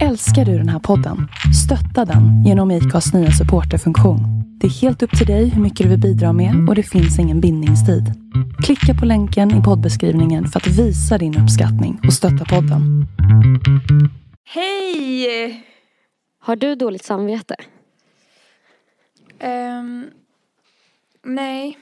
Älskar du den här podden? Stötta den genom IKAs nya supporterfunktion. Det är helt upp till dig hur mycket du vill bidra med och det finns ingen bindningstid. Klicka på länken i poddbeskrivningen för att visa din uppskattning och stötta podden. Hej! Har du dåligt samvete? Ehm, nej.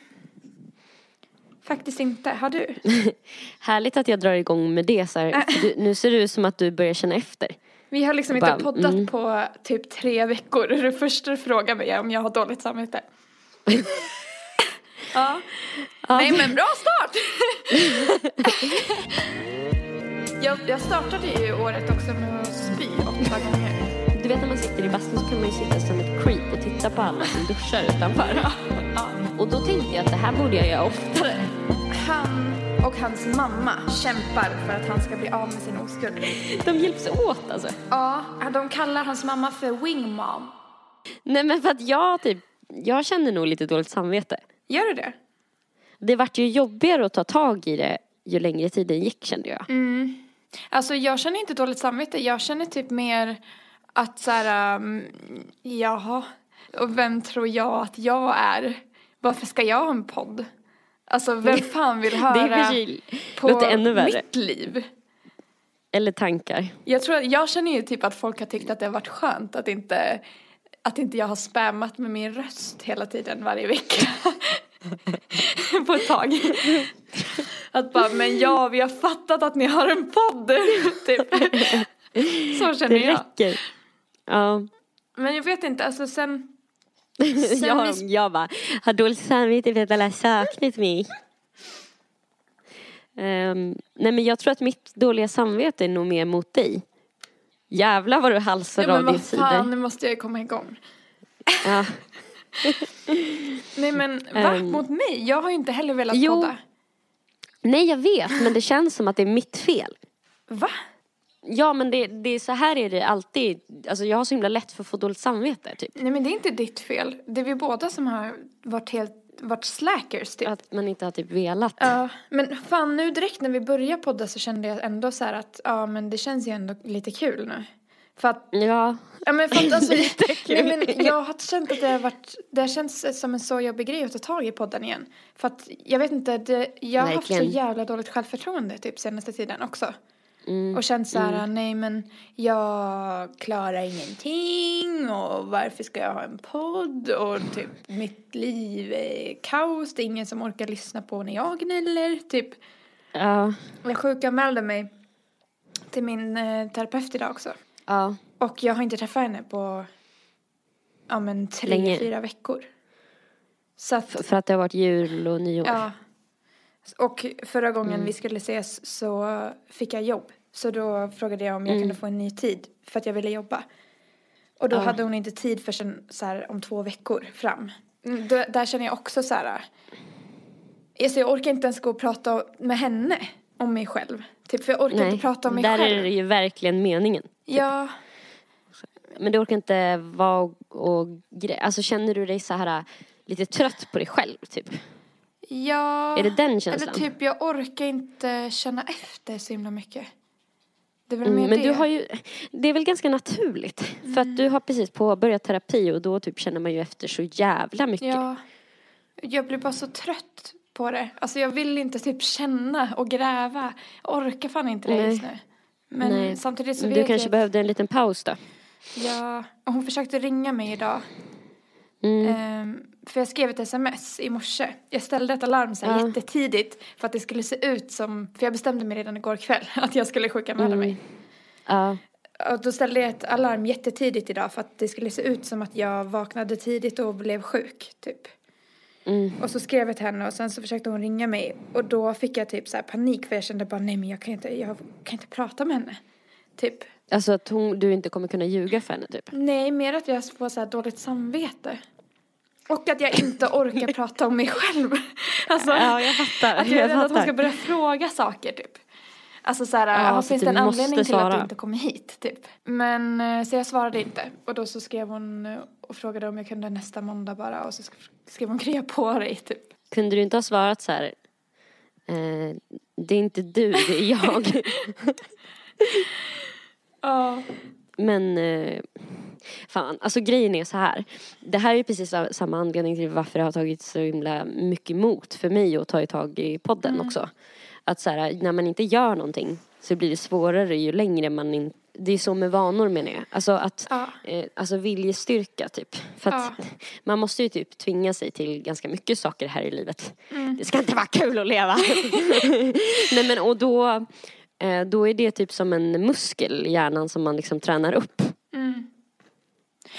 Faktiskt inte. Har du? Härligt att jag drar igång med det så här. Du, nu ser det ut som att du börjar känna efter. Vi har liksom Bara, inte poddat mm. på typ tre veckor. Det första du frågar mig är om jag har dåligt samvete. ja. Nej men bra start! jag, jag startade ju året också med att spy åtta gånger. Vet när man sitter i bastun så kan man ju sitta som ett creep och titta på alla som duschar utanför. Ja. Och då tänkte jag att det här borde jag göra oftare. Han och hans mamma kämpar för att han ska bli av med sin oskuld. De hjälps åt alltså. Ja, de kallar hans mamma för wingmom. Nej men för att jag typ, jag känner nog lite dåligt samvete. Gör du det? Det vart ju jobbigare att ta tag i det ju längre tiden gick kände jag. Mm. Alltså jag känner inte dåligt samvete, jag känner typ mer att så här, um, jaha, och vem tror jag att jag är? Varför ska jag ha en podd? Alltså vem fan vill höra på mitt liv? eller tankar. Jag tror, jag känner ju typ att folk har tyckt att det har varit skönt att inte, att inte jag har spammat med min röst hela tiden varje vecka. på ett tag. Att bara, men ja, vi har fattat att ni har en podd. typ. Så känner Det jag. Ja. Men jag vet inte, alltså sen... jag, vi- jag bara, har dåligt samvete för att alla har saknat mig. Ehm, nej men jag tror att mitt dåliga samvete är nog mer mot dig. Jävlar vad du halsar Ja, men vad fan, nu måste jag komma igång. Ja. Nej men va? Ehm. Mot mig? Jag har ju inte heller velat Jo. podda. Nej jag vet men det känns som att det är mitt fel. Va? Ja men det, det är så här är det alltid. Alltså jag har så himla lätt för att få dåligt samvete typ. Nej men det är inte ditt fel. Det är vi båda som har varit helt, varit slackers typ. Att man inte har typ velat. Ja, men fan nu direkt när vi började podda så kände jag ändå så här att ja men det känns ju ändå lite kul nu. För att, Ja. ja men för att alltså, Lite nej kul. men jag har känt att det har varit, det har känts som en så jobbig grej att ta tag i podden igen. För att jag vet inte, det, jag har haft så jävla dåligt självförtroende typ senaste tiden också. Mm. Och känt så här, nej men jag klarar ingenting och varför ska jag ha en podd och typ mitt liv är kaos, det är ingen som orkar lyssna på när jag gnäller, typ. Ja. Jag sjukanmälde mig till min eh, terapeut idag också. Ja. Och jag har inte träffat henne på, ja men tre, Länge. fyra veckor. Så att, För, för att det har varit jul och nyår. ja. Och förra gången Mm. vi skulle ses så fick jag jobb. Så då frågade jag om jag Mm. kunde få en ny tid för att jag ville jobba. Och då Ja. hade hon inte tid för sen, så här, om två veckor fram. Mm, Då, där känner jag också så här. Alltså jag orkar inte ens gå och prata med henne om mig själv. Typ för jag orkar inte prata om mig där själv. är det ju verkligen meningen. Ja, Men du orkar inte vara och, och Alltså känner du dig så här äh, lite trött på dig själv typ? Ja. Är det den Eller känslan? typ jag orkar inte känna efter så himla mycket. Det är väl mer Mm, men det. du har ju, det är väl ganska naturligt. För att du har precis påbörjat terapi och då typ känner man ju efter så jävla mycket. Ja. Jag blir bara så trött på det. Alltså jag vill inte typ känna och gräva. Jag orkar fan inte det just nu. Men Nej. samtidigt så vet du jag kanske att- behövde en liten paus då? Ja, och hon försökte ringa mig idag. Mm. Ehm, för jag skrev ett sms i morse. Jag ställde ett alarm så här Ja. jättetidigt för att det skulle se ut som, för jag bestämde mig redan igår kväll att jag skulle sjukanmäla Mm. mig. Ja. Och då ställde jag ett alarm jättetidigt idag för att det skulle se ut som att jag vaknade tidigt och blev sjuk, typ. Mm. Och så skrev jag till henne och sen så försökte hon ringa mig och då fick jag typ så här panik för jag kände bara nej men jag kan inte, jag kan inte prata med henne. Typ. Alltså att hon, du inte kommer kunna ljuga för henne typ? Nej, mer att jag får så här dåligt samvete. Och att jag inte orkar prata om mig själv. Alltså, Ja, jag fattar. att jag är jag rädd att hon ska börja fråga saker typ. Alltså så här, Ja, så finns det en anledning till att svara. du inte kommer hit typ? Men eh, så jag svarade inte. Och då så skrev hon eh, och frågade om jag kunde nästa måndag bara och så sk- skrev hon krya på dig typ. Kunde du inte ha svarat så här? Eh, det är inte du, det är jag. Ja. men eh, fan, alltså grejen är så här. Det här är precis sa- samma anledning till varför det har tagit så himla mycket emot för mig att ta i tag i podden också. Att så här, när man inte gör någonting så blir det svårare ju längre man inte det är så med vanor menar jag. Alltså att, Ja. eh, alltså viljestyrka typ. För att man måste ju typ tvinga sig till ganska mycket saker här i livet. Det ska inte vara kul att leva. Nej men och då, eh, då är det typ som en muskel i hjärnan som man liksom tränar upp.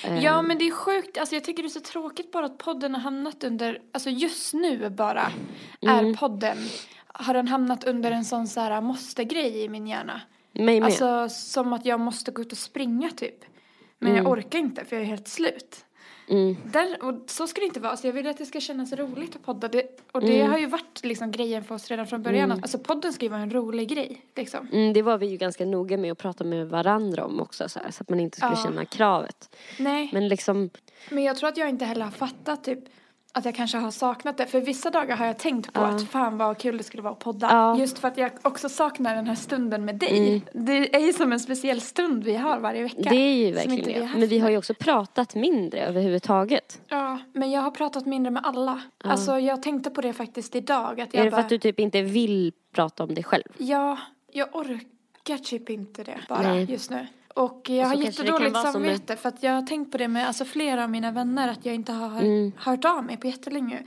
Ja men det är sjukt, alltså jag tycker det är så tråkigt bara att podden har hamnat under, alltså just nu bara Mm. är podden, har den hamnat under en sån så här måste-grej i min hjärna. Mig med. Alltså som att jag måste gå ut och springa typ. Men jag orkar inte för jag är helt slut. Mm. Där, och så ska det inte vara. Alltså jag vill att det ska kännas roligt att podda. Det, och det har ju varit liksom grejen för oss redan från början. Alltså podden ska ju vara en rolig grej. Liksom. Mm, det var vi ju ganska noga med att prata med varandra om också så, här, så att man inte skulle Ja. känna kravet. Nej, men, Men liksom, jag tror att jag inte heller har fattat typ att jag kanske har saknat det. För vissa dagar har jag tänkt på att fan vad kul det skulle vara att podda. Ja. Just för att jag också saknar den här stunden med dig. Det är ju som en speciell stund vi har varje vecka. det är ju verkligen det. Men vi har ju också pratat mindre överhuvudtaget. Ja, men jag har pratat mindre med alla. Alltså jag tänkte på det faktiskt idag. Att jag Är det bara, för att du typ inte vill prata om dig själv? Ja, jag orkar typ inte det bara Nej. just nu. Och jag har det kan jättedåligt samvete för att jag har tänkt på det med alltså, flera av mina vänner att jag inte har Mm. hört av mig på jättelänge.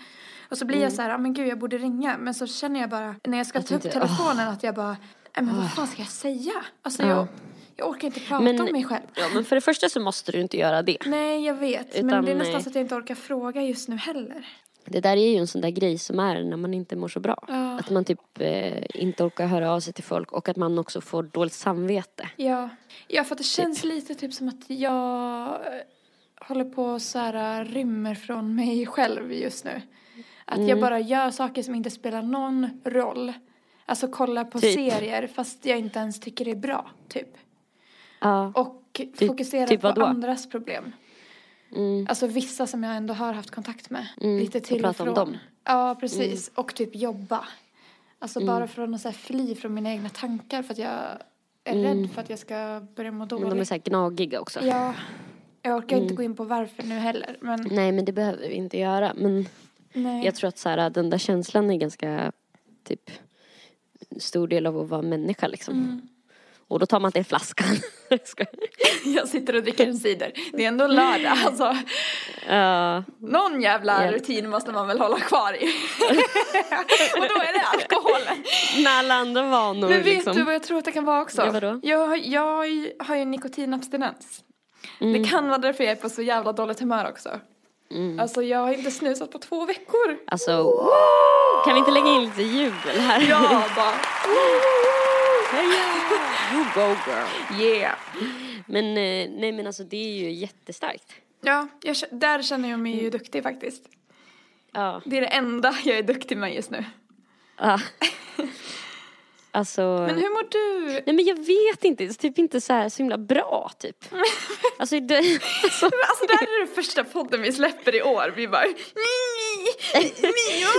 Och så blir jag så här, "Ja, men gud jag borde ringa. Men så känner jag bara när jag ska Att ta upp inte- telefonen att jag bara, "Nej, men vad fan ska jag säga? Alltså Ja. jag, jag orkar inte prata Men- om mig själv. Ja men för det första så måste du inte göra det. Nej, jag vet. men Utan, det är nästan nej. så att jag inte orkar fråga just nu heller. Det där är ju en sån där grej som är när man inte mår så bra. Ja. Att man typ eh, inte orkar höra av sig till folk och att man också får dåligt samvete. Ja, ja för att det känns lite typ som att jag eh, håller på så här rymmer från mig själv just nu. Att Mm. jag bara gör saker som inte spelar någon roll. Alltså kollar på Typ. serier fast jag inte ens tycker det är bra, typ. Ja. Och fokuserar typ på vadå? andras problem. Mm. Alltså vissa som jag ändå har haft kontakt med. Mm, Lite till och prata om dem. Mm. Ja, precis. Och typ jobba. Alltså bara från att så här fly från mina egna tankar för att jag är rädd för att jag ska börja må Men dåligt. de är så här gnagiga också. Ja, jag orkar Mm. inte gå in på varför nu heller. Men Nej men det behöver vi inte göra. Men nej. jag tror att så här, den där känslan är ganska typ stor del av att vara människa liksom. Och då tar man till flaskan. Jag sitter och dricker en cider. Det är ändå lördag. Alltså, Ja. någon jävla Ja. rutin måste man väl hålla kvar i. och då är det alkoholen. när alla andra vanor Men vet liksom. du vad jag tror att det kan vara också? Ja? Jag, har- jag har ju nikotinabstinens. Mm. Det kan vara därför jag är på så jävla dåligt humör också. Mm. Alltså jag har inte snusat på två veckor. Alltså, kan vi inte lägga in lite jubel här? Ja, bara You go girl. yeah. Men eh, nej men alltså det är ju jättestarkt. Ja, jag, där känner jag mig ju duktig faktiskt. Ja. Det är det enda jag är duktig med just nu. ja. Alltså. Men hur mår du? Nej men jag vet inte, det är typ inte så här så himla bra typ. Alltså, det, alltså Alltså det här är den första podden vi släpper i år. Vi bara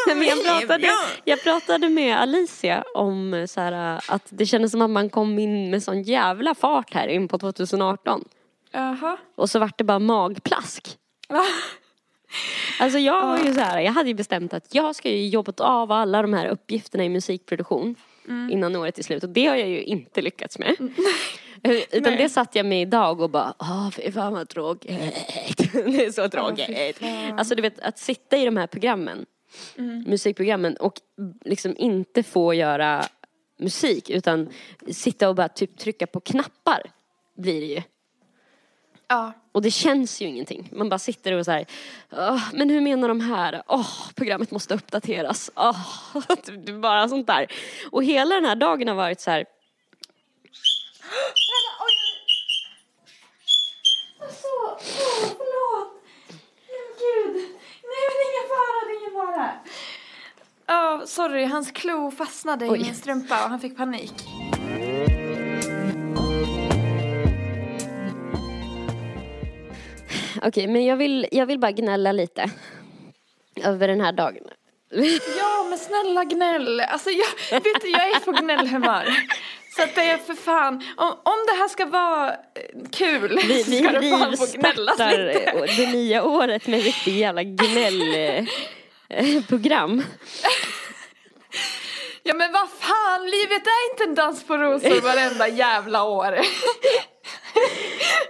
Nej, men jag, pratade, jag pratade med Alicia om så här, att det kändes som att man kom in med sån jävla fart här in på 2018. Jaha. Och så vart det bara magplask. Alltså jag var ju så här, jag hade ju bestämt att jag ska ju jobbat av alla de här uppgifterna i musikproduktion innan året är slut och det har jag ju inte lyckats med. Eh, Utan Nej. det satt jag med idag och bara, åh fy fan vad tråkigt. det är så tråkigt. fan. alltså du vet att sitta i de här programmen, musikprogrammen och liksom inte få göra musik utan sitta och bara typ trycka på knappar blir det ju. Ja. Och det känns ju ingenting. Man bara sitter och så här, "Åh, men hur menar de här? Åh, programmet måste uppdateras. Åh, det är bara sånt där. Och hela den här dagen har varit så här, åh, förlåt. Men gud. Nej men ingen fara, det är ingen fara. Ja, sorry, hans klo fastnade Oj. i min strumpa och han fick panik. Okej men jag vill, jag vill bara gnälla lite. Över den här dagen. Ja, men snälla gnäll. Alltså jag, vet du, jag är på gnällhumör. Så att det är för fan, om, om det här ska vara eh, kul Vi, vi, ska det vi fan få gnällas lite. eh, det nya året med riktigt jävla gnällprogram. Ja men vad fan, livet är inte en dans på rosor varenda jävla år.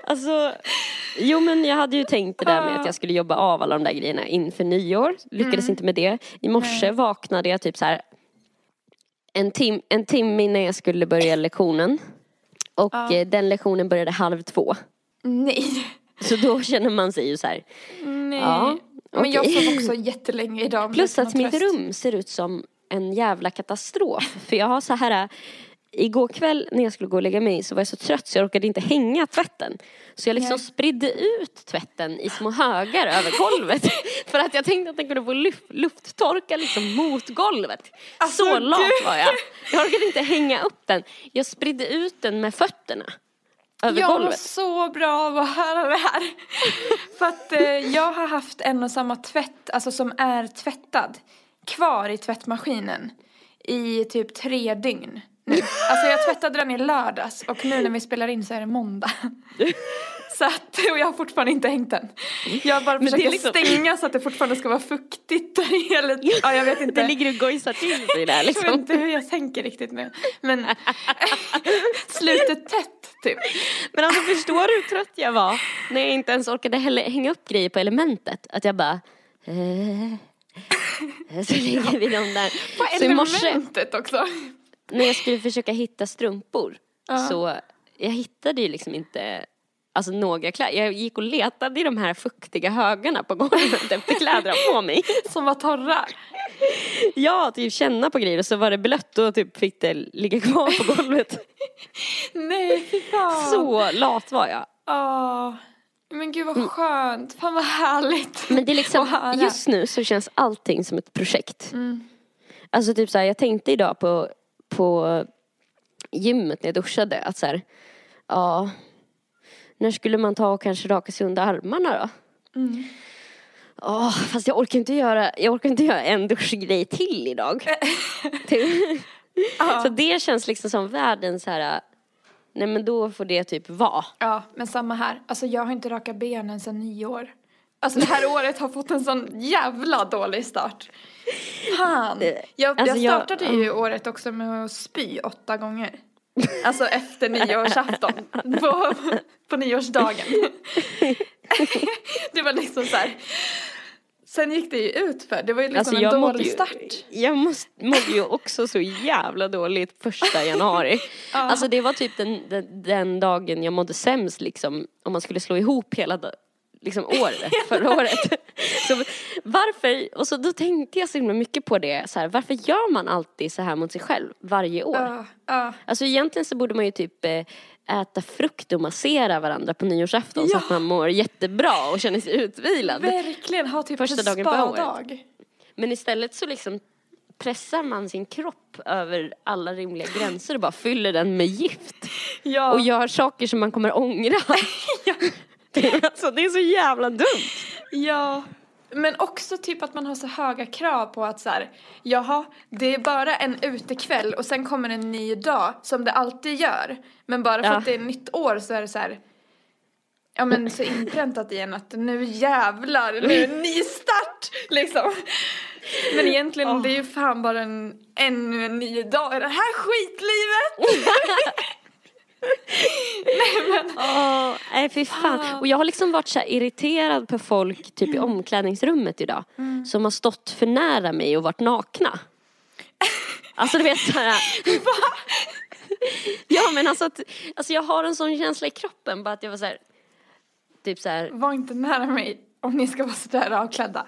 Alltså, jo men jag hade ju tänkt det där med att jag skulle jobba av alla de där grejerna inför nyår. Lyckades inte med det. I morse vaknade jag typ så här en, tim en timme innan jag skulle börja lektionen. Och Ah. eh, den lektionen började halv två. Nej. Så då känner man sig ju så här. Nej. Ja, Men jag sov också jättelänge idag. Plus att mitt tröst. rum ser ut som en jävla katastrof. För jag har så här, igår kväll när jag skulle gå och lägga mig så var jag så trött så jag orkade inte hänga tvätten. Så jag liksom Nej. spridde ut tvätten i små högar över golvet. För att jag tänkte att den kunde få luft, lufttorka liksom mot golvet. Alltså, så lat var jag. Jag orkade inte hänga upp den. Jag spridde ut den med fötterna. Över Jag mår golvet. så bra av att höra det här. För att eh, jag har haft en och samma tvätt, alltså som är tvättad, kvar i tvättmaskinen i typ tre dygn nu. Alltså jag tvättade den i lördags och nu när vi spelar in så är det måndag. Så att, och jag har fortfarande inte hängt den. Jag bara Men försöker liksom- stänga så att det fortfarande ska vara fuktigt där hela... Ja, jag vet inte. Det ligger och gojsar till sig där Jag vet liksom. inte hur jag tänker riktigt nu. Men slutet tätt typ. Men alltså förstår du hur trött jag var när jag inte ens orkade hänga upp grejer på elementet? Att jag bara... Eh, så lägger vi dem där. På Så i morse elementet också. När jag skulle försöka hitta strumpor Ja. så jag hittade ju liksom inte Alltså några kläder. Jag gick och letade i de här fuktiga högarna på golvet efter kläder på mig. Som var torra. Ja, typ känna på grejer och så var det blött och typ fick det ligga kvar på golvet. Nej, fy fan. Så lat var jag. Åh. Men gud vad skönt. Fan vad härligt. Men det är liksom, just nu så känns allting som ett projekt. Mm. Alltså typ så här, jag tänkte idag på, på gymmet när jag duschade att så här, ja, när skulle man ta och kanske raka sig under armarna då? Mm. Ja, fast jag orkar inte göra, jag orkar inte göra en duschgrej till idag. Typ. Så det känns liksom som världens så här, nej men då får det typ vara. ja, men samma här. Alltså jag har inte rakat benen sedan nio år. Alltså det här året har fått en sån jävla dålig start. Fan. Jag, Alltså, jag jag- startade ju året också med att spy åtta gånger. Alltså efter nyårsafton. På, på nyårsdagen. Det var liksom så här. Sen gick det ju ut för. Det var ju liksom Alltså en jag dålig ju, start. jag måste, mådde ju också så jävla dåligt första januari. Ja. Alltså det var typ den, den, den dagen jag mådde sämst liksom, om man skulle slå ihop hela da- liksom året, förra året. Så varför, och så då tänkte jag så himla mycket på det, så här, varför gör man alltid så här mot sig själv varje år? Ja, ja. Alltså egentligen så borde man ju typ eh, äta frukt och massera varandra på nyårsafton så Ja. att man mår jättebra och känner sig utvilad. Verkligen, ha typ Första en spadag. Men istället så liksom pressar man sin kropp över alla rimliga gränser och bara fyller den med gift. Ja. Och gör saker som man kommer ångra. alltså det är så jävla dumt. Ja, men också typ att man har så höga krav på att så här, jaha, det är bara en utekväll och sen kommer en ny dag som det alltid gör. Men bara för Ja. att det är nytt år så är det så här, ja men så inpräntat igen att nu jävlar, nu är det ny start liksom. Men egentligen det är ju fan bara en, ännu en ny dag i det här skitlivet. Åh, nej fy fan. Och jag har liksom varit så irriterad på folk typ i omklädningsrummet idag. Som har stått för nära mig och varit nakna. Alltså du vet såhär. ja men alltså, att, alltså jag har en sån känsla i kroppen bara att jag var såhär. Typ såhär. Var inte nära mig om ni ska vara sådär avklädda.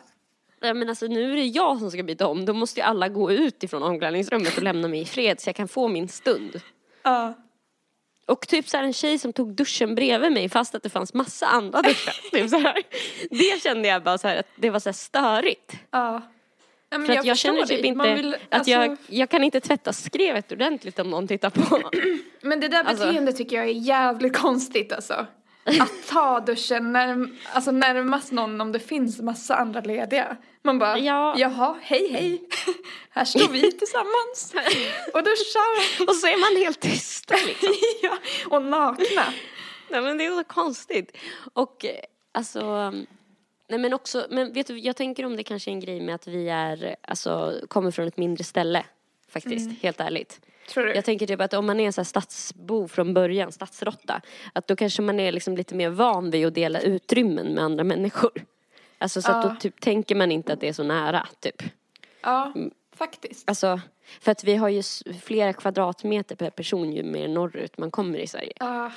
Nej men alltså nu är det jag som ska byta om. Då måste ju alla gå ut ifrån omklädningsrummet och lämna mig i fred så jag kan få min stund. Ja. Och typ så här en tjej som tog duschen bredvid mig fast att det fanns massa andra duschar. typ så här. Det kände jag bara så här att det var så här störigt. Ja. ja För att jag, känner typ dig. Inte vill- att alltså, jag, jag kan inte tvätta skrevet ordentligt om någon tittar på. Men det där alltså- beteendet tycker jag är jävligt konstigt alltså. Att ta duschen när, alltså närmast någon om det finns massa andra lediga. Man bara, Ja. jaha, hej hej, här står vi tillsammans och duschar. Och så är man helt tysta liksom. ja, och nakna. Nej men det är så konstigt. Och alltså, nej men också, men vet du, jag tänker om det kanske är en grej med att vi är, alltså kommer från ett mindre ställe. Faktiskt, helt ärligt. Tror du? Jag tänker typ att om man är en sån här stadsbo från början, stadsrotta, att då kanske man är liksom lite mer van vid att dela utrymmen med andra människor. Alltså så att Ja. då typ tänker man inte att det är så nära, typ. Ja, faktiskt. Alltså, för att vi har ju flera kvadratmeter per person ju mer norrut man kommer i Sverige. Ja,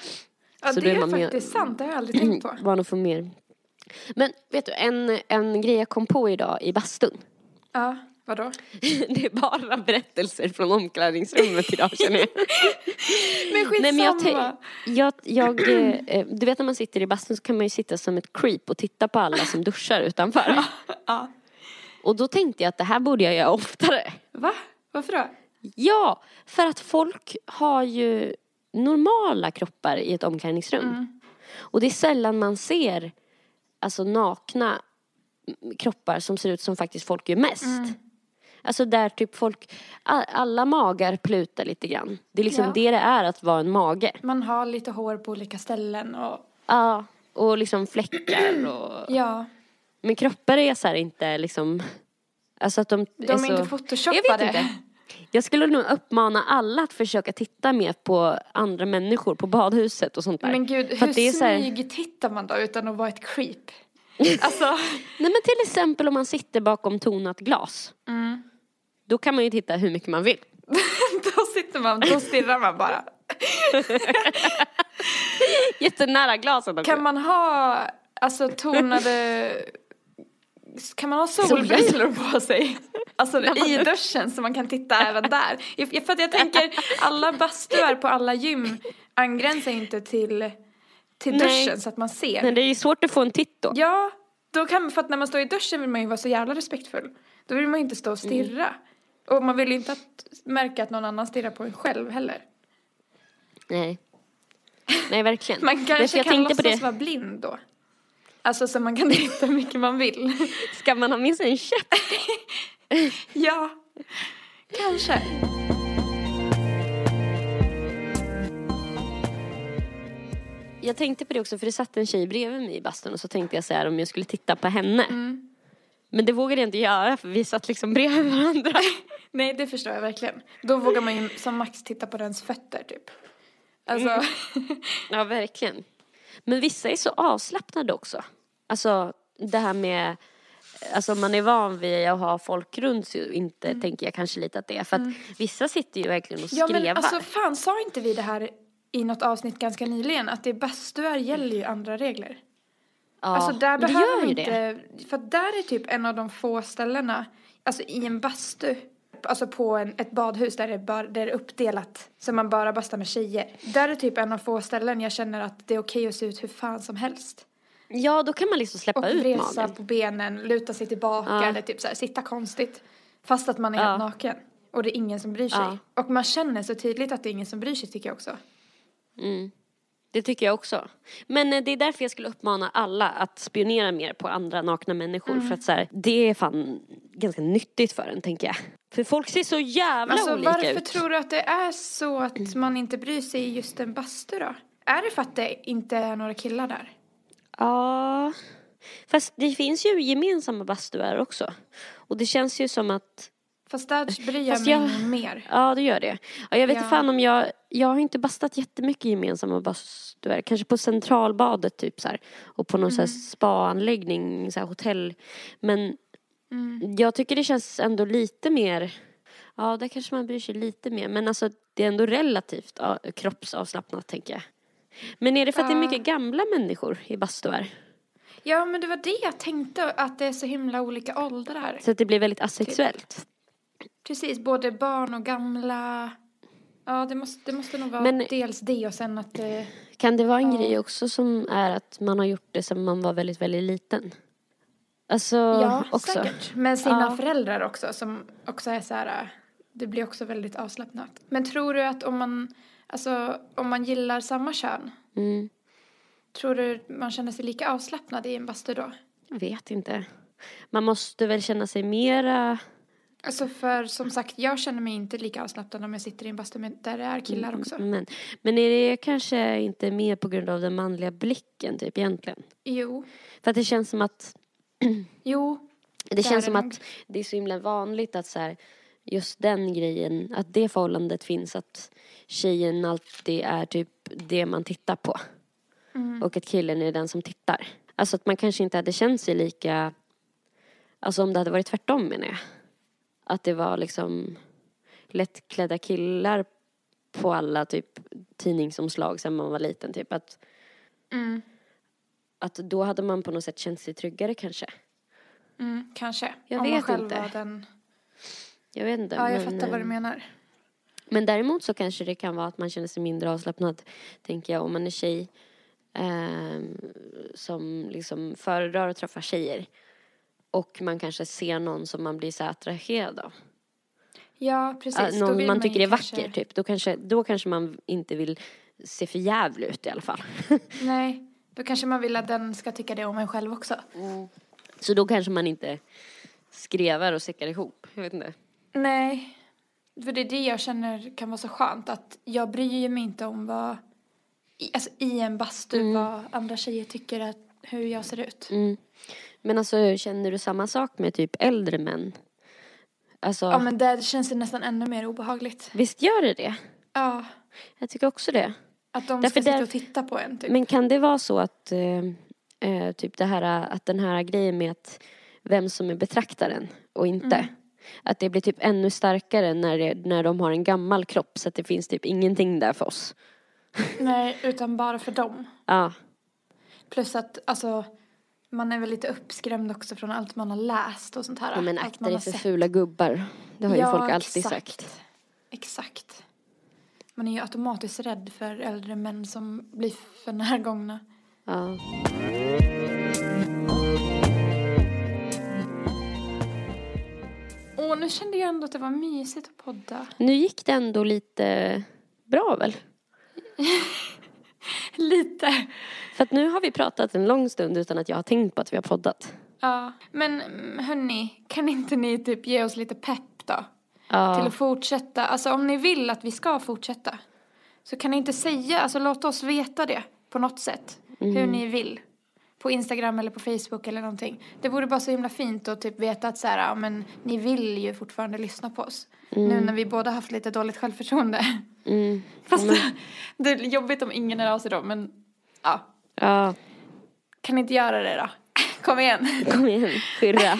ja Så det är man mer- faktiskt sant, det har jag aldrig tänkt på. Van att få mer. Men vet du, en, en grej jag kom på idag i bastun. Ja, vadå? Det är bara berättelser från omklädningsrummet idag känner jag. Men skitsamma. Nej men jag, jag, jag eh, eh, du vet när man sitter i bastun så kan man ju sitta som ett creep och titta på alla som duschar utanför. Ja. Och då tänkte jag att det här borde jag göra oftare. Va? Varför då? Ja, för att folk har ju normala kroppar i ett omklädningsrum. Mm. Och det är sällan man ser alltså nakna kroppar som ser ut som faktiskt folk gör mest. Mm. Alltså där typ folk, alla magar plutar lite grann. Det är liksom Ja. det det är att vara en mage. Man har lite hår på olika ställen och Ja, och liksom fläckar och... ja, Men kroppar är så här inte liksom... Alltså att de, de är så... inte Jag photoshoppade. vet inte. Jag skulle nog uppmana alla att försöka titta mer på andra människor på badhuset och sånt där. Men gud, För hur det är så här- smygtittar man då utan att vara ett creep? Alltså, Nej men till exempel om man sitter bakom tonat glas. Mm. Då kan man ju titta hur mycket man vill. då sitter man, då stirrar man bara. Jättenära glaset också. Kan man ha, alltså tonade, kan man ha solbrillor på sig? Alltså i duschen så man kan titta även där. Jag- För att jag tänker, alla bastuar på alla gym angränsar inte till, till Nej. duschen så att man ser. Men det är ju svårt att få en titt då. Ja, då kan för att när man står i duschen vill man ju vara så jävla respektfull. Då vill man ju inte stå och stirra. Och man vill ju inte att, märka att någon annan stirrar på en själv heller. Nej. Nej verkligen. Man kanske jag kan tänkte på låtsas det. vara blind då. Alltså så man kan titta hur mycket man vill. Ska man ha med sig en käpp? ja, kanske. Jag tänkte på det också för det satt en tjej bredvid mig i bastun och så tänkte jag så här om jag skulle titta på henne. Mm. Men det vågade jag inte göra för vi satt liksom bredvid varandra. Nej, det förstår jag verkligen. Då vågar man ju som max titta på dens fötter typ. Alltså, Mm. Ja, verkligen. Men vissa är så avslappnade också. Alltså det här med, alltså man är van vid att ha folk runt sig och inte tänker jag kanske lite att det är. För att vissa sitter ju verkligen och Mm. ja skrevar. men alltså fan sa inte vi det här i något avsnitt ganska nyligen? Att det bastuar gäller ju andra regler. ja, Alltså där men det behöver gör ju inte, det. för där är typ en av de få ställena, alltså i en bastu, alltså på en, ett badhus där det, är bara, där det är uppdelat, så man bara bastar med tjejer. Där är typ en av få ställen jag känner att det är okej att se ut hur fan som helst. Ja, då kan man liksom släppa Och ut resa magen. på benen, luta sig tillbaka Ja. eller typ så här, sitta konstigt. Fast att man är Ja. helt naken. Och det är ingen som bryr sig. Ja. Och man känner så tydligt att det är ingen som bryr sig tycker jag också. Mm. Det tycker jag också. Men eh, det är därför jag skulle uppmana alla att spionera mer på andra nakna människor. Mm. För att så här, det är fan ganska nyttigt för en, tänker jag. För folk ser så jävla Alltså olika varför ut. tror du att det är så att man inte bryr sig i just en bastu då? Är det för att det inte är några killar där? Ja, fast det finns ju gemensamma bastuar också. Och det känns ju som att, Fast där bryr jag mig jag- mer. ja det gör det. Ja, jag vet Ja. inte fan om jag, jag har inte bastat jättemycket gemensamma bastuar. Kanske på centralbadet typ så här. Och på någon så här Mm. spaanläggning, så här hotell. Men Mm. jag tycker det känns ändå lite mer, ja där kanske man bryr sig lite mer. Men alltså det är ändå relativt ja, kroppsavslappnat tänker jag. Men är det för att det är Ja. mycket gamla människor i bastuar? Ja men det var det jag tänkte, att det är så himla olika åldrar. Så att det blir väldigt asexuellt? Precis, både barn och gamla. Ja det måste, det måste nog vara Men- dels det och sen att det... Kan det vara en Ja. grej också som är att man har gjort det sedan man var väldigt, väldigt liten? Alltså, Ja, också. säkert. Med sina Ja. föräldrar också som också är så här, det blir också väldigt avslappnat. Men tror du att om man, alltså om man gillar samma kön, Mm. Tror du man känner sig lika avslappnad i en bastu då? Jag vet inte. Man måste väl känna sig mera... Alltså för som sagt, jag känner mig inte lika avslappnad om jag sitter i en bastu med, där det är killar också. Men, men är det kanske inte mer på grund av den manliga blicken typ egentligen? Jo. För att det känns som att Jo. det känns som att det är så himla vanligt att så här, just den grejen, att det förhållandet finns att tjejen alltid är typ det man tittar på. Mm. Och att killen är den som tittar. Alltså att man kanske inte hade känt sig lika, alltså om det hade varit tvärtom menar jag. Att det var liksom lättklädda killar på alla typ tidningsomslag sen man var liten typ. Att, Mm. Att då hade man på något sätt känt sig tryggare kanske. Mm, kanske. Jag om man vet själv inte. var den. Jag vet inte. Ja, jag men, fattar vad du eh, menar. Men däremot så kanske det kan vara att man känner sig mindre avslappnad, tänker jag, om man är tjej ehm, som liksom föredrar att träffa tjejer. Och man kanske ser någon som man blir så attraherad av. Ja, precis. Då någon man tycker är kanske- vacker, typ. Då kanske, då kanske man inte vill se för jävlig ut i alla fall. Nej, då kanske man vill att den ska tycka det om en själv också. Så då kanske man inte skrevar och säckar ihop. Jag vet inte. Nej, för det är det jag känner kan vara så skönt. Att jag bryr mig inte om vad, i- alltså i en bastu, vad andra tjejer tycker att hur jag ser ut. Mm. Men alltså, känner du samma sak med typ äldre män? Alltså, Ja, men där känns det nästan ännu mer obehagligt. visst gör det det? Ja, Jag tycker också det. Att de Därför ska sitta och titta på en typ. Men kan det vara så att, eh, eh, typ det här, att den här grejen med att vem som är betraktaren och inte, Mm. att det blir typ ännu starkare när, det, när de har en gammal kropp så att det finns typ ingenting där för oss. Nej, utan bara för dem. Ja, Plus att, alltså, man är väl lite uppskrämd också från allt man har läst och sånt här. ja men akta dig för sett. fula gubbar. Det har ju Ja, folk alltid exakt. sagt. Exakt. Man är ju automatiskt rädd för äldre män som blir för närgångna. Ja. Åh, nu kände jag ändå att det var mysigt att podda. Nu gick det ändå lite bra väl? Lite. För att nu har vi pratat en lång stund utan att jag har tänkt på att vi har poddat. Ja, men mm, hörni, kan inte ni typ ge oss lite pepp då? Till Ja, att fortsätta. Alltså om ni vill att vi ska fortsätta. Så kan ni inte säga, alltså låt oss veta det på något sätt. Hur ni vill. På Instagram eller på Facebook eller någonting. Det vore bara så himla fint att typ veta att så här, ja men ni vill ju fortfarande lyssna på oss. Nu när vi båda haft lite dåligt självförtroende. mm, Fast det är jobbigt om ingen är av sig då, men ja. ja, Kan ni inte göra det då? Kom igen. kom igen, skyrra.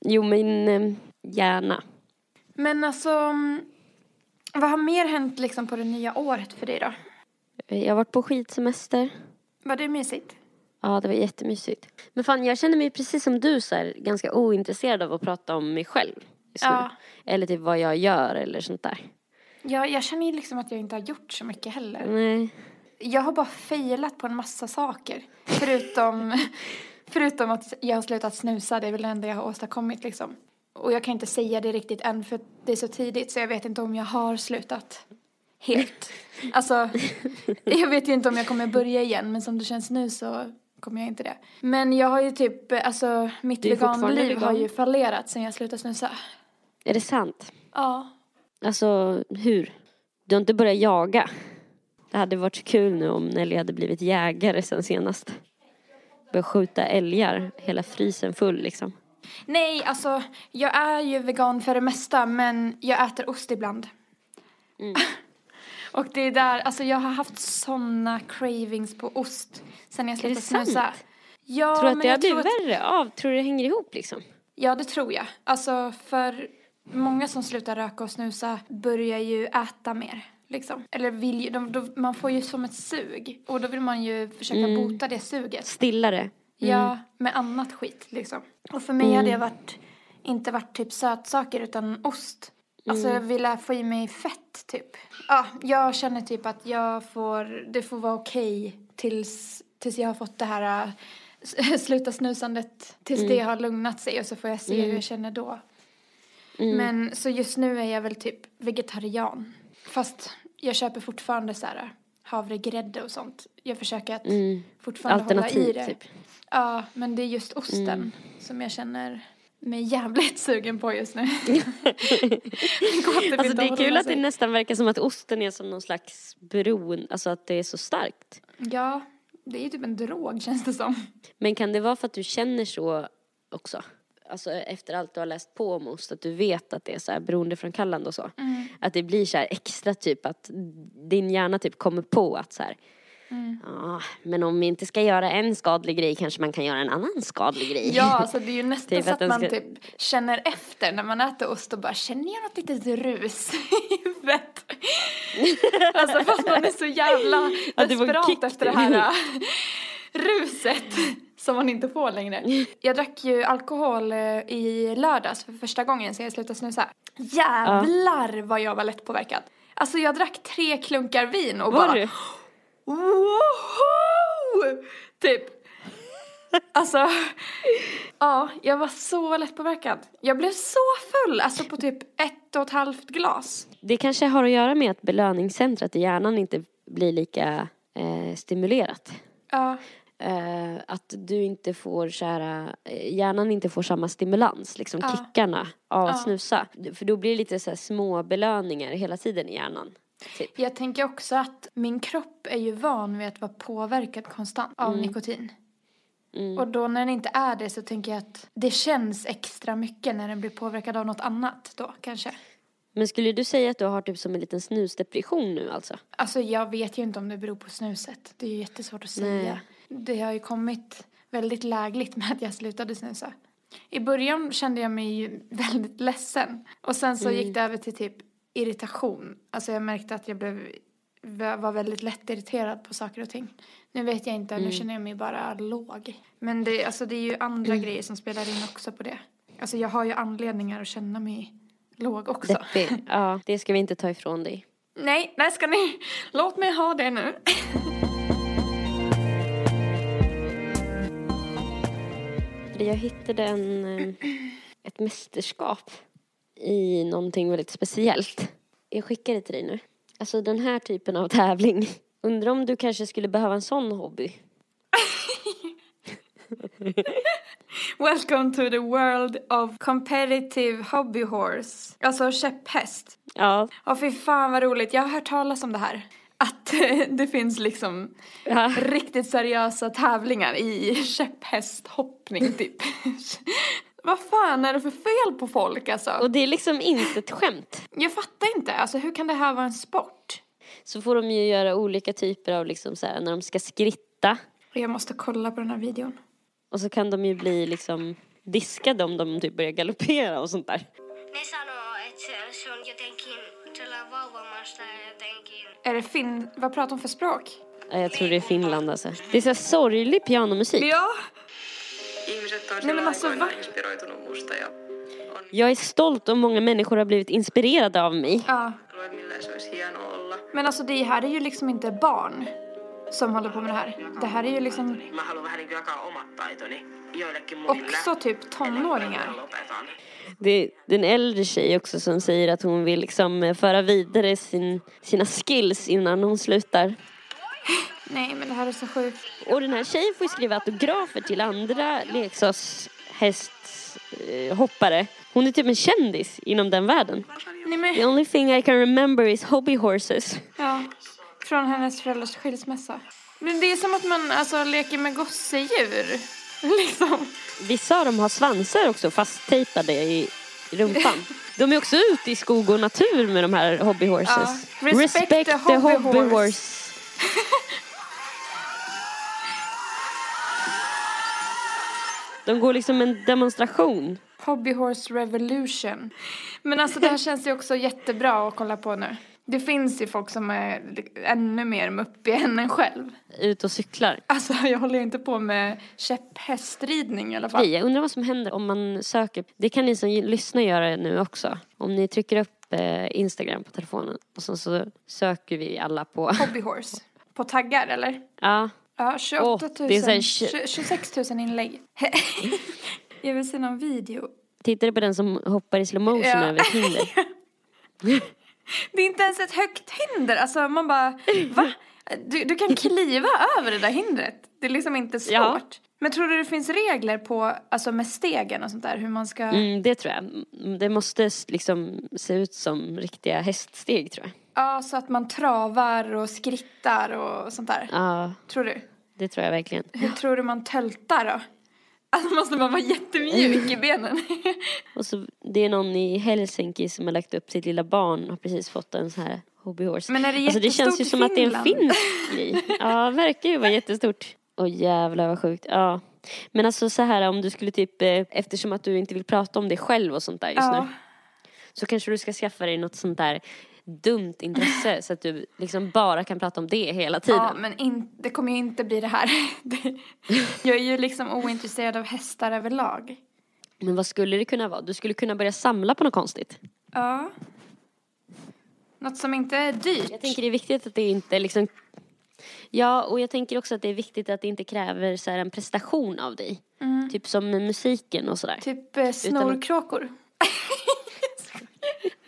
Jo men eh, gärna. Men alltså, mm, vad har mer hänt liksom på det nya året för dig då? Jag har varit på skidsemester. Var det mysigt? Ja, det var jättemysigt. Men fan, jag känner mig precis som du så här, ganska ointresserad av att prata om mig själv. Ja. Eller typ vad jag gör eller sånt där. Ja, jag känner ju liksom att jag inte har gjort så mycket heller. Nej. Jag har bara failat på en massa saker. Förutom, förutom att jag har slutat snusa, det är väl det enda jag har åstadkommit liksom. Och jag kan inte säga det riktigt än för det är så tidigt så jag vet inte om jag har slutat helt. Alltså, jag vet ju inte om jag kommer börja igen men som det känns nu så kommer jag inte det. Men jag har ju typ, alltså mitt veganliv har vegan. ju fallerat sen jag slutade snusa. Är det sant? Ja. Alltså, hur? Du har inte börjat jaga? Det hade varit så kul nu om Nelly hade blivit jägare sen senast. Börjat skjuta älgar, hela frysen full liksom. Nej, alltså jag är ju vegan för det mesta men jag äter ost ibland. Och det är där, alltså jag har haft såna cravings på ost sen jag slutade sant? snusa. Ja, tror du att det har blivit att- värre av? Tror du det hänger ihop liksom? Ja, det tror jag. Alltså för många som slutar röka och snusa börjar ju äta mer. Liksom. Eller vill ju, de, de, man får ju som ett sug. Och då vill man ju försöka Mm. bota det suget. Stillare? Ja, med annat skit liksom. Och för mig hade det varit, inte varit typ sötsaker utan ost. Alltså jag ville få i mig fett typ. Ja, jag känner typ att jag får, det får vara okej tills, tills jag har fått det här äh, sluta snusandet. Tills det har lugnat sig och så får jag se hur jag känner då. Men så just nu är jag väl typ vegetarian. Fast jag köper fortfarande så här havregrädde och sånt. Jag försöker att Mm. fortfarande hålla i Alternativ det. typ. Ja, men det är just osten Mm. som jag känner mig jävligt sugen på just nu. Alltså det är kul att det nästan verkar som att osten är som någon slags beroende, alltså att det är så starkt. Ja, det är ju typ en drog känns det som. Men kan det vara för att du känner så också? Alltså efter allt du har läst på om ost, att du vet att det är så här beroendeframkallande och så. Mm. Att det blir så här extra typ att din hjärna typ kommer på att så här, Mm. "Ah, men om vi inte ska göra en skadlig grej kanske man kan göra en annan skadlig grej. Ja, alltså det är ju nästan Typ så att att man ska- typ känner efter när man äter ost och bara känner jag något litet rus i huvudet? alltså fast man är så jävla Ja, det desperat kick efter det här äh, ruset som man inte får längre. Jag drack ju alkohol eh, i lördags för första gången sen jag slutade snusa. Jävlar vad jag var lättpåverkad. Alltså jag drack tre klunkar vin och Var bara du? Woho! Typ. Alltså, ja, jag var så lättpåverkad. Jag blev så full, alltså på typ ett och ett halvt glas. Det kanske har att göra med att belöningscentret i hjärnan inte blir lika eh, stimulerat. Ja, Eh, att du inte får här, eh, hjärnan inte får samma stimulans, liksom Ja. kickarna av att Ja. snusa. För då blir det lite så här små belöningar hela tiden i hjärnan. Typ. jag tänker också att min kropp är ju van vid att vara påverkad konstant av nikotin. Mm. Och då när den inte är det så tänker jag att det känns extra mycket när den blir påverkad av något annat då kanske. Men skulle du säga att du har typ som en liten snusdepression nu alltså? Alltså jag vet ju inte om det beror på snuset. Det är ju jättesvårt att säga. Nej. Det har ju kommit väldigt lägligt med att jag slutade snusa. I början kände jag mig väldigt ledsen. Och sen så gick det över till typ irritation. Alltså jag märkte att jag blev, var väldigt lätt irriterad på saker och ting. Nu vet jag inte, nu känner jag mig bara låg. Men det, alltså det är ju andra grejer som spelar in också på det. Alltså jag har ju anledningar att känna mig låg också. Deppig. ja, det ska vi inte ta ifrån dig. Nej, nej ska ni, låt mig ha det nu. Jag hittade en, eh, ett mästerskap i någonting väldigt speciellt. Jag skickar det till dig nu. Alltså den här typen av tävling. Undrar om du kanske skulle behöva en sån hobby? Welcome to the world of competitive hobby horse. Alltså käpphäst. Ja. Ja, fy fan vad roligt. Jag har hört talas om det här. Att det finns liksom ja. riktigt seriösa tävlingar i käpphästhoppning typ. vad fan är det för fel på folk alltså? Och det är liksom inte ett skämt. Jag fattar inte. Alltså hur kan det här vara en sport? Så får de ju göra olika typer av liksom så här, när de ska skritta. Jag måste kolla på den här videon. Och så kan de ju bli liksom diskade om de typ börjar galoppera och sånt där. Jotenkin. Är det fin... Vad pratar de för språk? Ja, Jag tror det är Finland alltså. Det är så här sorglig pianomusik. Ja! Nej, men alltså, va? Jag är stolt om många människor har blivit inspirerade av mig. Ja. Men alltså det här är ju liksom inte barn som håller på med det här. Det här är ju liksom också typ tonåringar. Det, är en äldre tjej också som säger att hon vill liksom föra vidare sin, sina skills innan hon slutar. Nej men det här är så sjukt. Och den här tjejen får ju skriva autografer till andra leksakshästhoppare. Hon är typ en kändis inom den världen. Nej The men, only thing I can remember is hobby horses. ja. Från hennes föräldrars skilsmässa. Men det är som att man alltså leker med gosedjur. Liksom. Vissa av dem har svansar också fasttejpade i rumpan. De är också ute i skog och natur med de här hobby horses. Ja. Respect the hobby horse. De går liksom en demonstration. Hobby Horse Revolution. Men alltså det här känns ju också jättebra att kolla på nu. Det finns ju folk som är ännu mer muppiga än en själv. Ut och cyklar. Alltså jag håller inte på med käpphästridning i alla fall. Nej, jag undrar vad som händer om man söker. Det kan ni som lyssnar göra nu också. Om ni trycker upp eh, Instagram på telefonen och sen så söker vi alla på. Hobby Horse. På taggar eller? Ja, Ja, 28 000. Åh, det är så här tj- 20 26 000 inlägg. jag vill se någon video. tittade på den som hoppar i slow motion Ja. över hinder. Det är inte ens ett högt hinder. Alltså man bara, va? Du, du kan kliva över det där hindret. Det är liksom inte svårt. Ja. Men tror du det finns regler på, alltså med stegen och sånt där, hur man ska... Mm, det tror jag. Mm, Det måste liksom se ut som riktiga häststeg tror jag. Ja, så att man travar och skrittar och sånt där. Ja, Tror du? det tror jag verkligen. Hur tror du man töltar då? Alltså måste man vara jättemjuk i benen? Och så, det är någon i Helsinki som har lagt upp sitt lilla barn och har precis fått en sån här hobbyhorse. Men är det alltså det känns ju jättestort som att det är en finsk grej. Ja, verkar ju vara jättestort. Åh jävlar vad sjukt. Ja. Men alltså så här om du skulle typ, eh, eftersom att du inte vill prata om dig själv och sånt där just Ja. nu. Så kanske du ska skaffa dig något sånt där dumt intresse så att du liksom bara kan prata om det hela tiden. Ja, men in, det kommer ju inte bli det här. Det, jag är ju liksom ointresserad av hästar överlag. Men vad skulle det kunna vara? Du skulle kunna börja samla på något konstigt. Ja. Något som inte är dyrt. Jag tänker det är viktigt att det inte liksom Ja, och jag tänker också att det är viktigt att det inte kräver så här en prestation av dig. Typ som med musiken och sådär. Typ eh, snorkråkor.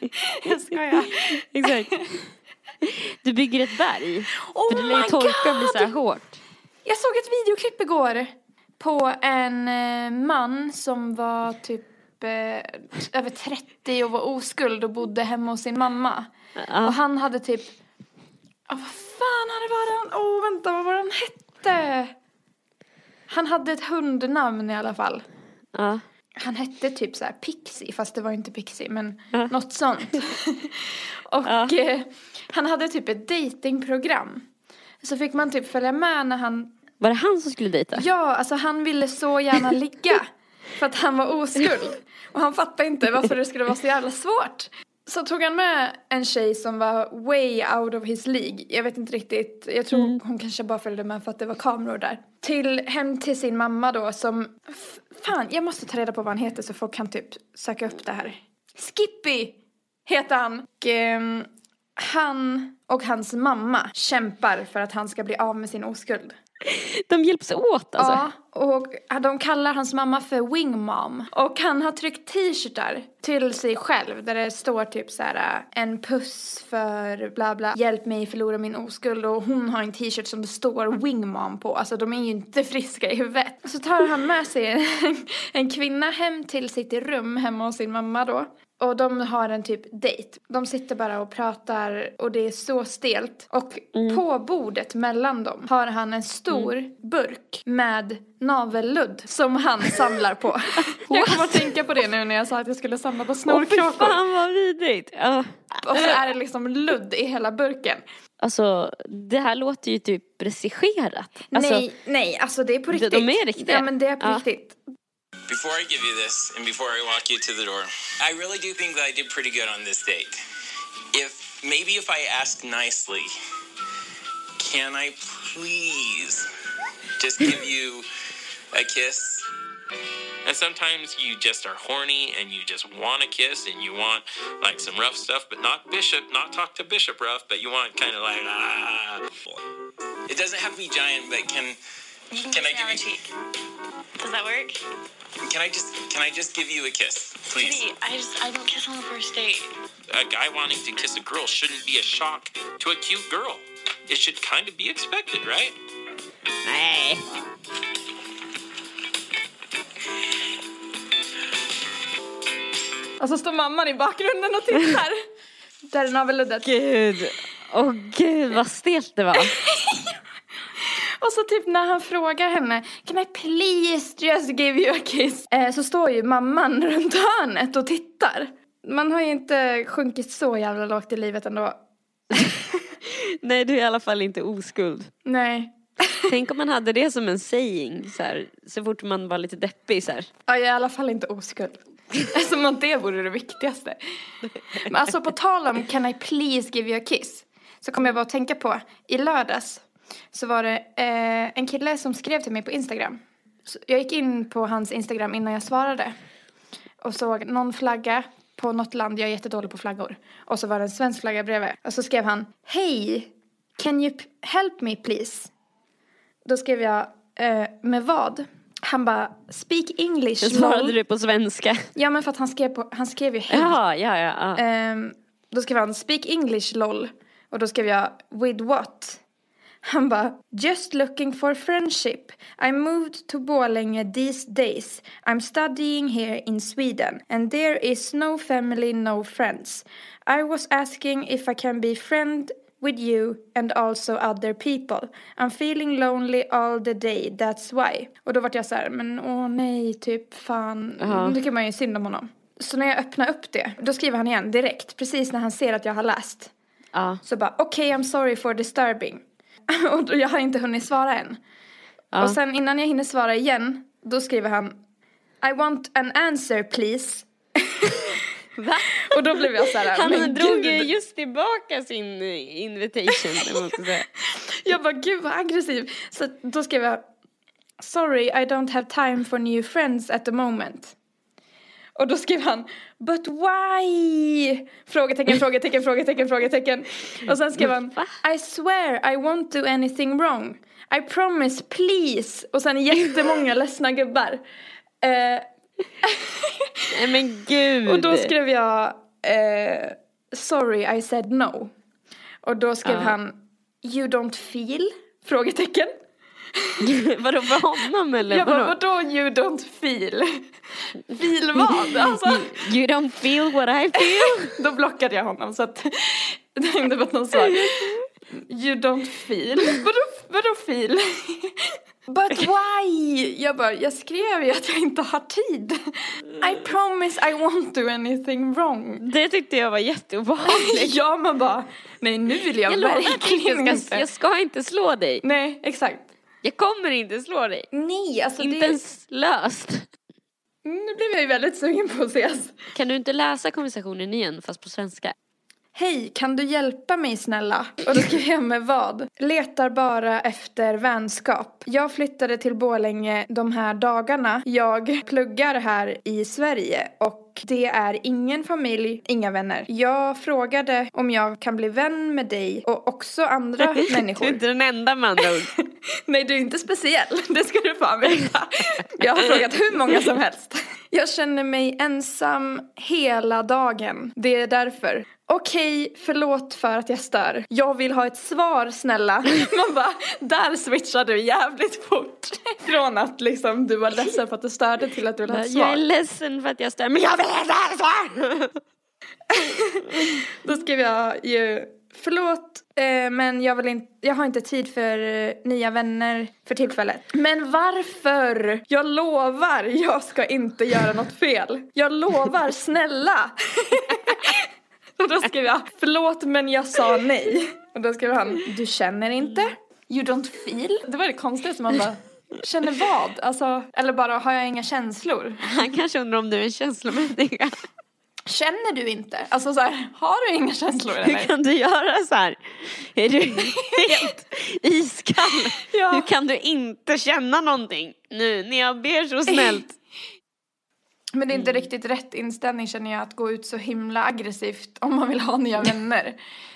jag skojar. Exakt. Du bygger ett berg. Oh för det lär ju my torka och bli så här hårt. Jag såg ett videoklipp igår på en eh, man som var typ eh, över 30 och var oskuld och bodde hemma hos sin mamma. Ja. Och han hade typ, oh, vad fan hade var han, åh oh, vänta vad var han hette? Han hade ett hundnamn i alla fall. Ja. Han hette typ så här Pixie, fast det var inte Pixie, men Ja. något sånt. och Ja. eh, han hade typ ett datingprogram. Så fick man typ följa med när han, Var det han som skulle dejta? ja alltså han ville så gärna ligga. för att han var oskuld. Och han fattade inte varför det skulle vara så jävla svårt. Så tog han med en tjej som var way out of his League. Jag vet inte riktigt, jag tror hon kanske bara följde med för att det var kameror där. Till, hem till sin mamma då som, fan jag måste ta reda på vad han heter så folk kan typ söka upp det här. Skippy heter han. Och, ehm, han och hans mamma kämpar för att han ska bli av med sin oskuld. De hjälps åt alltså. Ja, och de kallar hans mamma för wing mom. Och han har tryckt t-shirtar till sig själv där det står typ så här äh, en puss för bla bla, hjälp mig förlora min oskuld och hon har en t-shirt som det står wing mom på. Alltså de är ju inte friska i huvudet. Så tar han med sig en, en kvinna hem till sitt rum hemma hos sin mamma då. Och de har en typ dejt. De sitter bara och pratar och det är så stelt. Och på bordet mellan dem har han en stor burk med navelludd som han samlar på. jag kommer att tänka på det nu när jag sa att jag skulle samla på Åh snorkråkor. fan vad vidrigt. Ja. och så är det liksom ludd i hela burken. Alltså det här låter ju typ regisserat. Alltså, nej, nej, alltså det är på riktigt. de är riktiga. Ja men det är på Ja. riktigt. Before I give you this, and before I walk you to the door, I really do think that I did pretty good on this date. If maybe if I ask nicely, can I please just give you a kiss? And sometimes you just are horny and you just want a kiss and you want like some rough stuff, but not Bishop, not talk to Bishop rough, but you want kind of like ah. It doesn't have to be giant, but can You can, Can I kiss me on give the you- cheek. Does that work? Can I just can I just give you a kiss, please? Kitty, I just I don't kiss on the first date. a guy wanting to kiss a girl shouldn't be a shock to a cute girl. It should kind of be expected, right? Hey. Och så står mamman i bakgrunden och tittar. Där är navelluddet. Gud. Åh gud vad stelt det var. Och så typ när han frågar henne Can I please just give you a kiss? Eh, så står ju mamman runt hörnet och tittar. Man har ju inte sjunkit så jävla lågt i livet ändå. Nej du är i alla fall inte oskuld. Nej. Tänk om man hade det som en saying så, här, så fort man var lite deppig så här. Ja, jag är i alla fall inte oskuld. Som att det vore det viktigaste. Men alltså på tal om Can I please give you a kiss? Så kom jag bara att tänka på, i lördags så var det eh, en kille som skrev till mig på Instagram. Så jag gick in på hans Instagram innan jag svarade. Och såg någon flagga på något land, jag är jättedålig på flaggor. Och så var det en svensk flagga bredvid. Och så skrev han, Hej, can you help me please? Då skrev jag, eh, med vad? Han bara, speak English, Jag svarade lol." du på svenska. Ja men för att han skrev, på, han skrev ju hej. Jaha, ja, ja, ja. Ehm, då skrev han speak English lol. Och då skrev jag with what? Han bara Just looking for friendship. I moved to Borlänge these days. I'm studying here in Sweden and there is no family, no friends. I was asking if I can be friend with you and also other people. I'm feeling lonely all the day, that's why. Och då vart jag så här, men åh nej, typ fan. Ja. Nu tycker man ju synd om honom. Så när jag öppnar upp det, då skriver han igen direkt, precis när han ser att jag har läst. Ja. Så bara, okej I'm sorry for disturbing. och jag har inte hunnit svara än. Ja. Och sen innan jag hinner svara igen, då skriver han I want an answer please. Va? Och då blev jag så här, Han drog gud. just tillbaka sin eh, invitation. Jag bara, gud vad aggressiv. Så då skrev jag Sorry, I don't have time for new friends at the moment. Och då skrev han But why? Frågetecken, frågetecken, frågetecken, frågetecken. Och sen skrev han I swear I won't do anything wrong. I promise please. Och sen jättemånga ledsna gubbar. Eh, Nej men gud. och då skrev jag eh, Sorry I said no. Och då skrev Ja. han You don't feel? Frågetecken. Vadå för honom eller? Jag bara, vadå? vadå you don't feel? Feel vad? Alltså, You don't feel what I feel? då blockade jag honom så att det inte fått någon svar. You don't feel? Vadå, vadå feel? But why? Jag bara, jag skrev ju att jag inte har tid. I promise I won't do anything wrong. Det tyckte jag var jätteobehagligt. Ja, man bara, nej nu vill jag, Jag lovar att jag verkligen inte inte. ska, jag ska inte slå dig. Nej, exakt. Jag kommer inte slå dig. Nej, alltså Inte det... ens löst. Nu blev jag ju väldigt sugen på att ses. Kan du inte läsa konversationen igen fast på svenska? Hej, kan du hjälpa mig snälla? Och då skrev jag med vad? Letar bara efter vänskap. Jag flyttade till Borlänge de här dagarna. Jag pluggar här i Sverige och det är ingen familj, inga vänner. Jag frågade om jag kan bli vän med dig och också andra Du är människor. inte den enda med andra ord. Nej, du är inte speciell. Det ska du fan veta. Jag har frågat hur många som helst. Jag känner mig ensam hela dagen. Det är därför. Okej, förlåt för att jag stör. Jag vill ha ett svar snälla. Man bara, där switchar du jävligt fort. Från att liksom du var ledsen för att du störde till att du vill ha ett Jag är svar. ledsen för att jag stör men jag vill ha ett svar! Då skrev jag ju Förlåt, eh, men jag, vill inte, jag har inte tid för eh, nya vänner för tillfället. Men varför? Jag lovar, jag ska inte göra något fel. Jag lovar, snälla. Och då skrev jag, förlåt men jag sa nej. Och då skrev han, du känner inte? You don't feel? Det var det konstigaste, man bara, känner vad? Alltså, eller bara, har jag inga känslor? Han kanske undrar om du är en känslomänniska. Känner du inte? Alltså så här, har du inga känslor Hur eller? kan du göra så här? Är du helt iskall? Ja. Hur kan du inte känna någonting? Nu när jag ber så snällt. Men det är inte Mm. riktigt rätt inställning känner jag att gå ut så himla aggressivt om man vill ha nya vänner.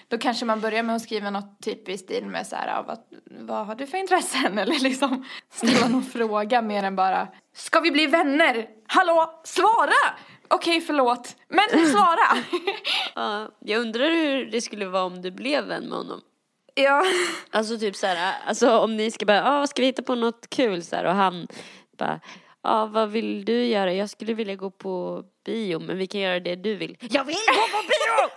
Då kanske man börjar med att skriva något typ i stil med så här, vad, vad har du för intressen? Eller liksom ställa någon fråga mer än bara, ska vi bli vänner? Hallå, svara! Okej, förlåt, men svara! Ja, jag undrar hur det skulle vara om du blev vän med honom. ja, Alltså typ så här, alltså om ni ska bara, ah, ska vi hitta på något kul så här och han bara, ah, vad vill du göra? Jag skulle vilja gå på bio men vi kan göra det du vill. Jag vill gå på bio!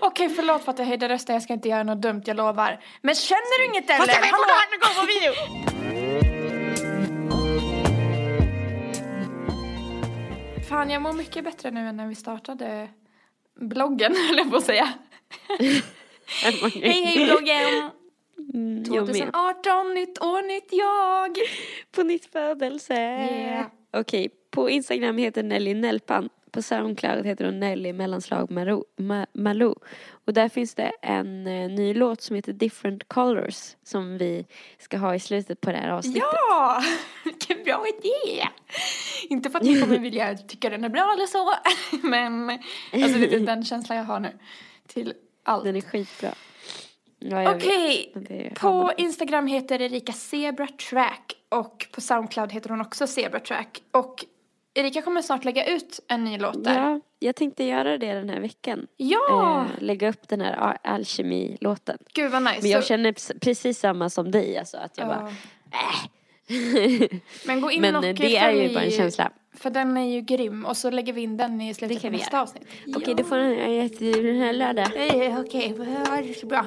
okej förlåt för att jag höjde rösten, jag ska inte göra något dumt, jag lovar. Men känner du inget eller? Fast jag vill fortfarande gå på bio! Fan, jag mår mycket bättre nu än när vi startade bloggen, höll jag på att säga. Hej, hej bloggen! Mm, jag med. 2018, nytt år, nytt jag! På nytt födelse. Yeah. Okej, på Instagram heter Nelly Nellpan. På Soundcloud heter hon Nelly mellanslag Malou. Ma- Malou. Och där finns det en eh, ny låt som heter Different Colors som vi ska ha i slutet på det här avsnittet. Ja! Vilken bra idé! Inte för att ni kommer vilja tycka den är bra eller så, men alltså det är den känslan jag har nu till allt. Den är skitbra. Ja. Okej, har på Instagram heter Erika Zebra Track och på Soundcloud heter hon också Zebra Track. Och Erika kommer snart lägga ut en ny låt där. Ja, jag tänkte göra det den här veckan. Ja! Eh, lägga upp den här Al- alkemi-låten. Gud vad nice. Men jag känner precis samma som dig alltså, att jag Ja. bara, Men gå in Men och det är ju bara en känsla. För den är ju grym och så lägger vi in den i slutet på nästa avsnitt. Okej, då får den, här lördag. Eh, Okej, ha det så bra.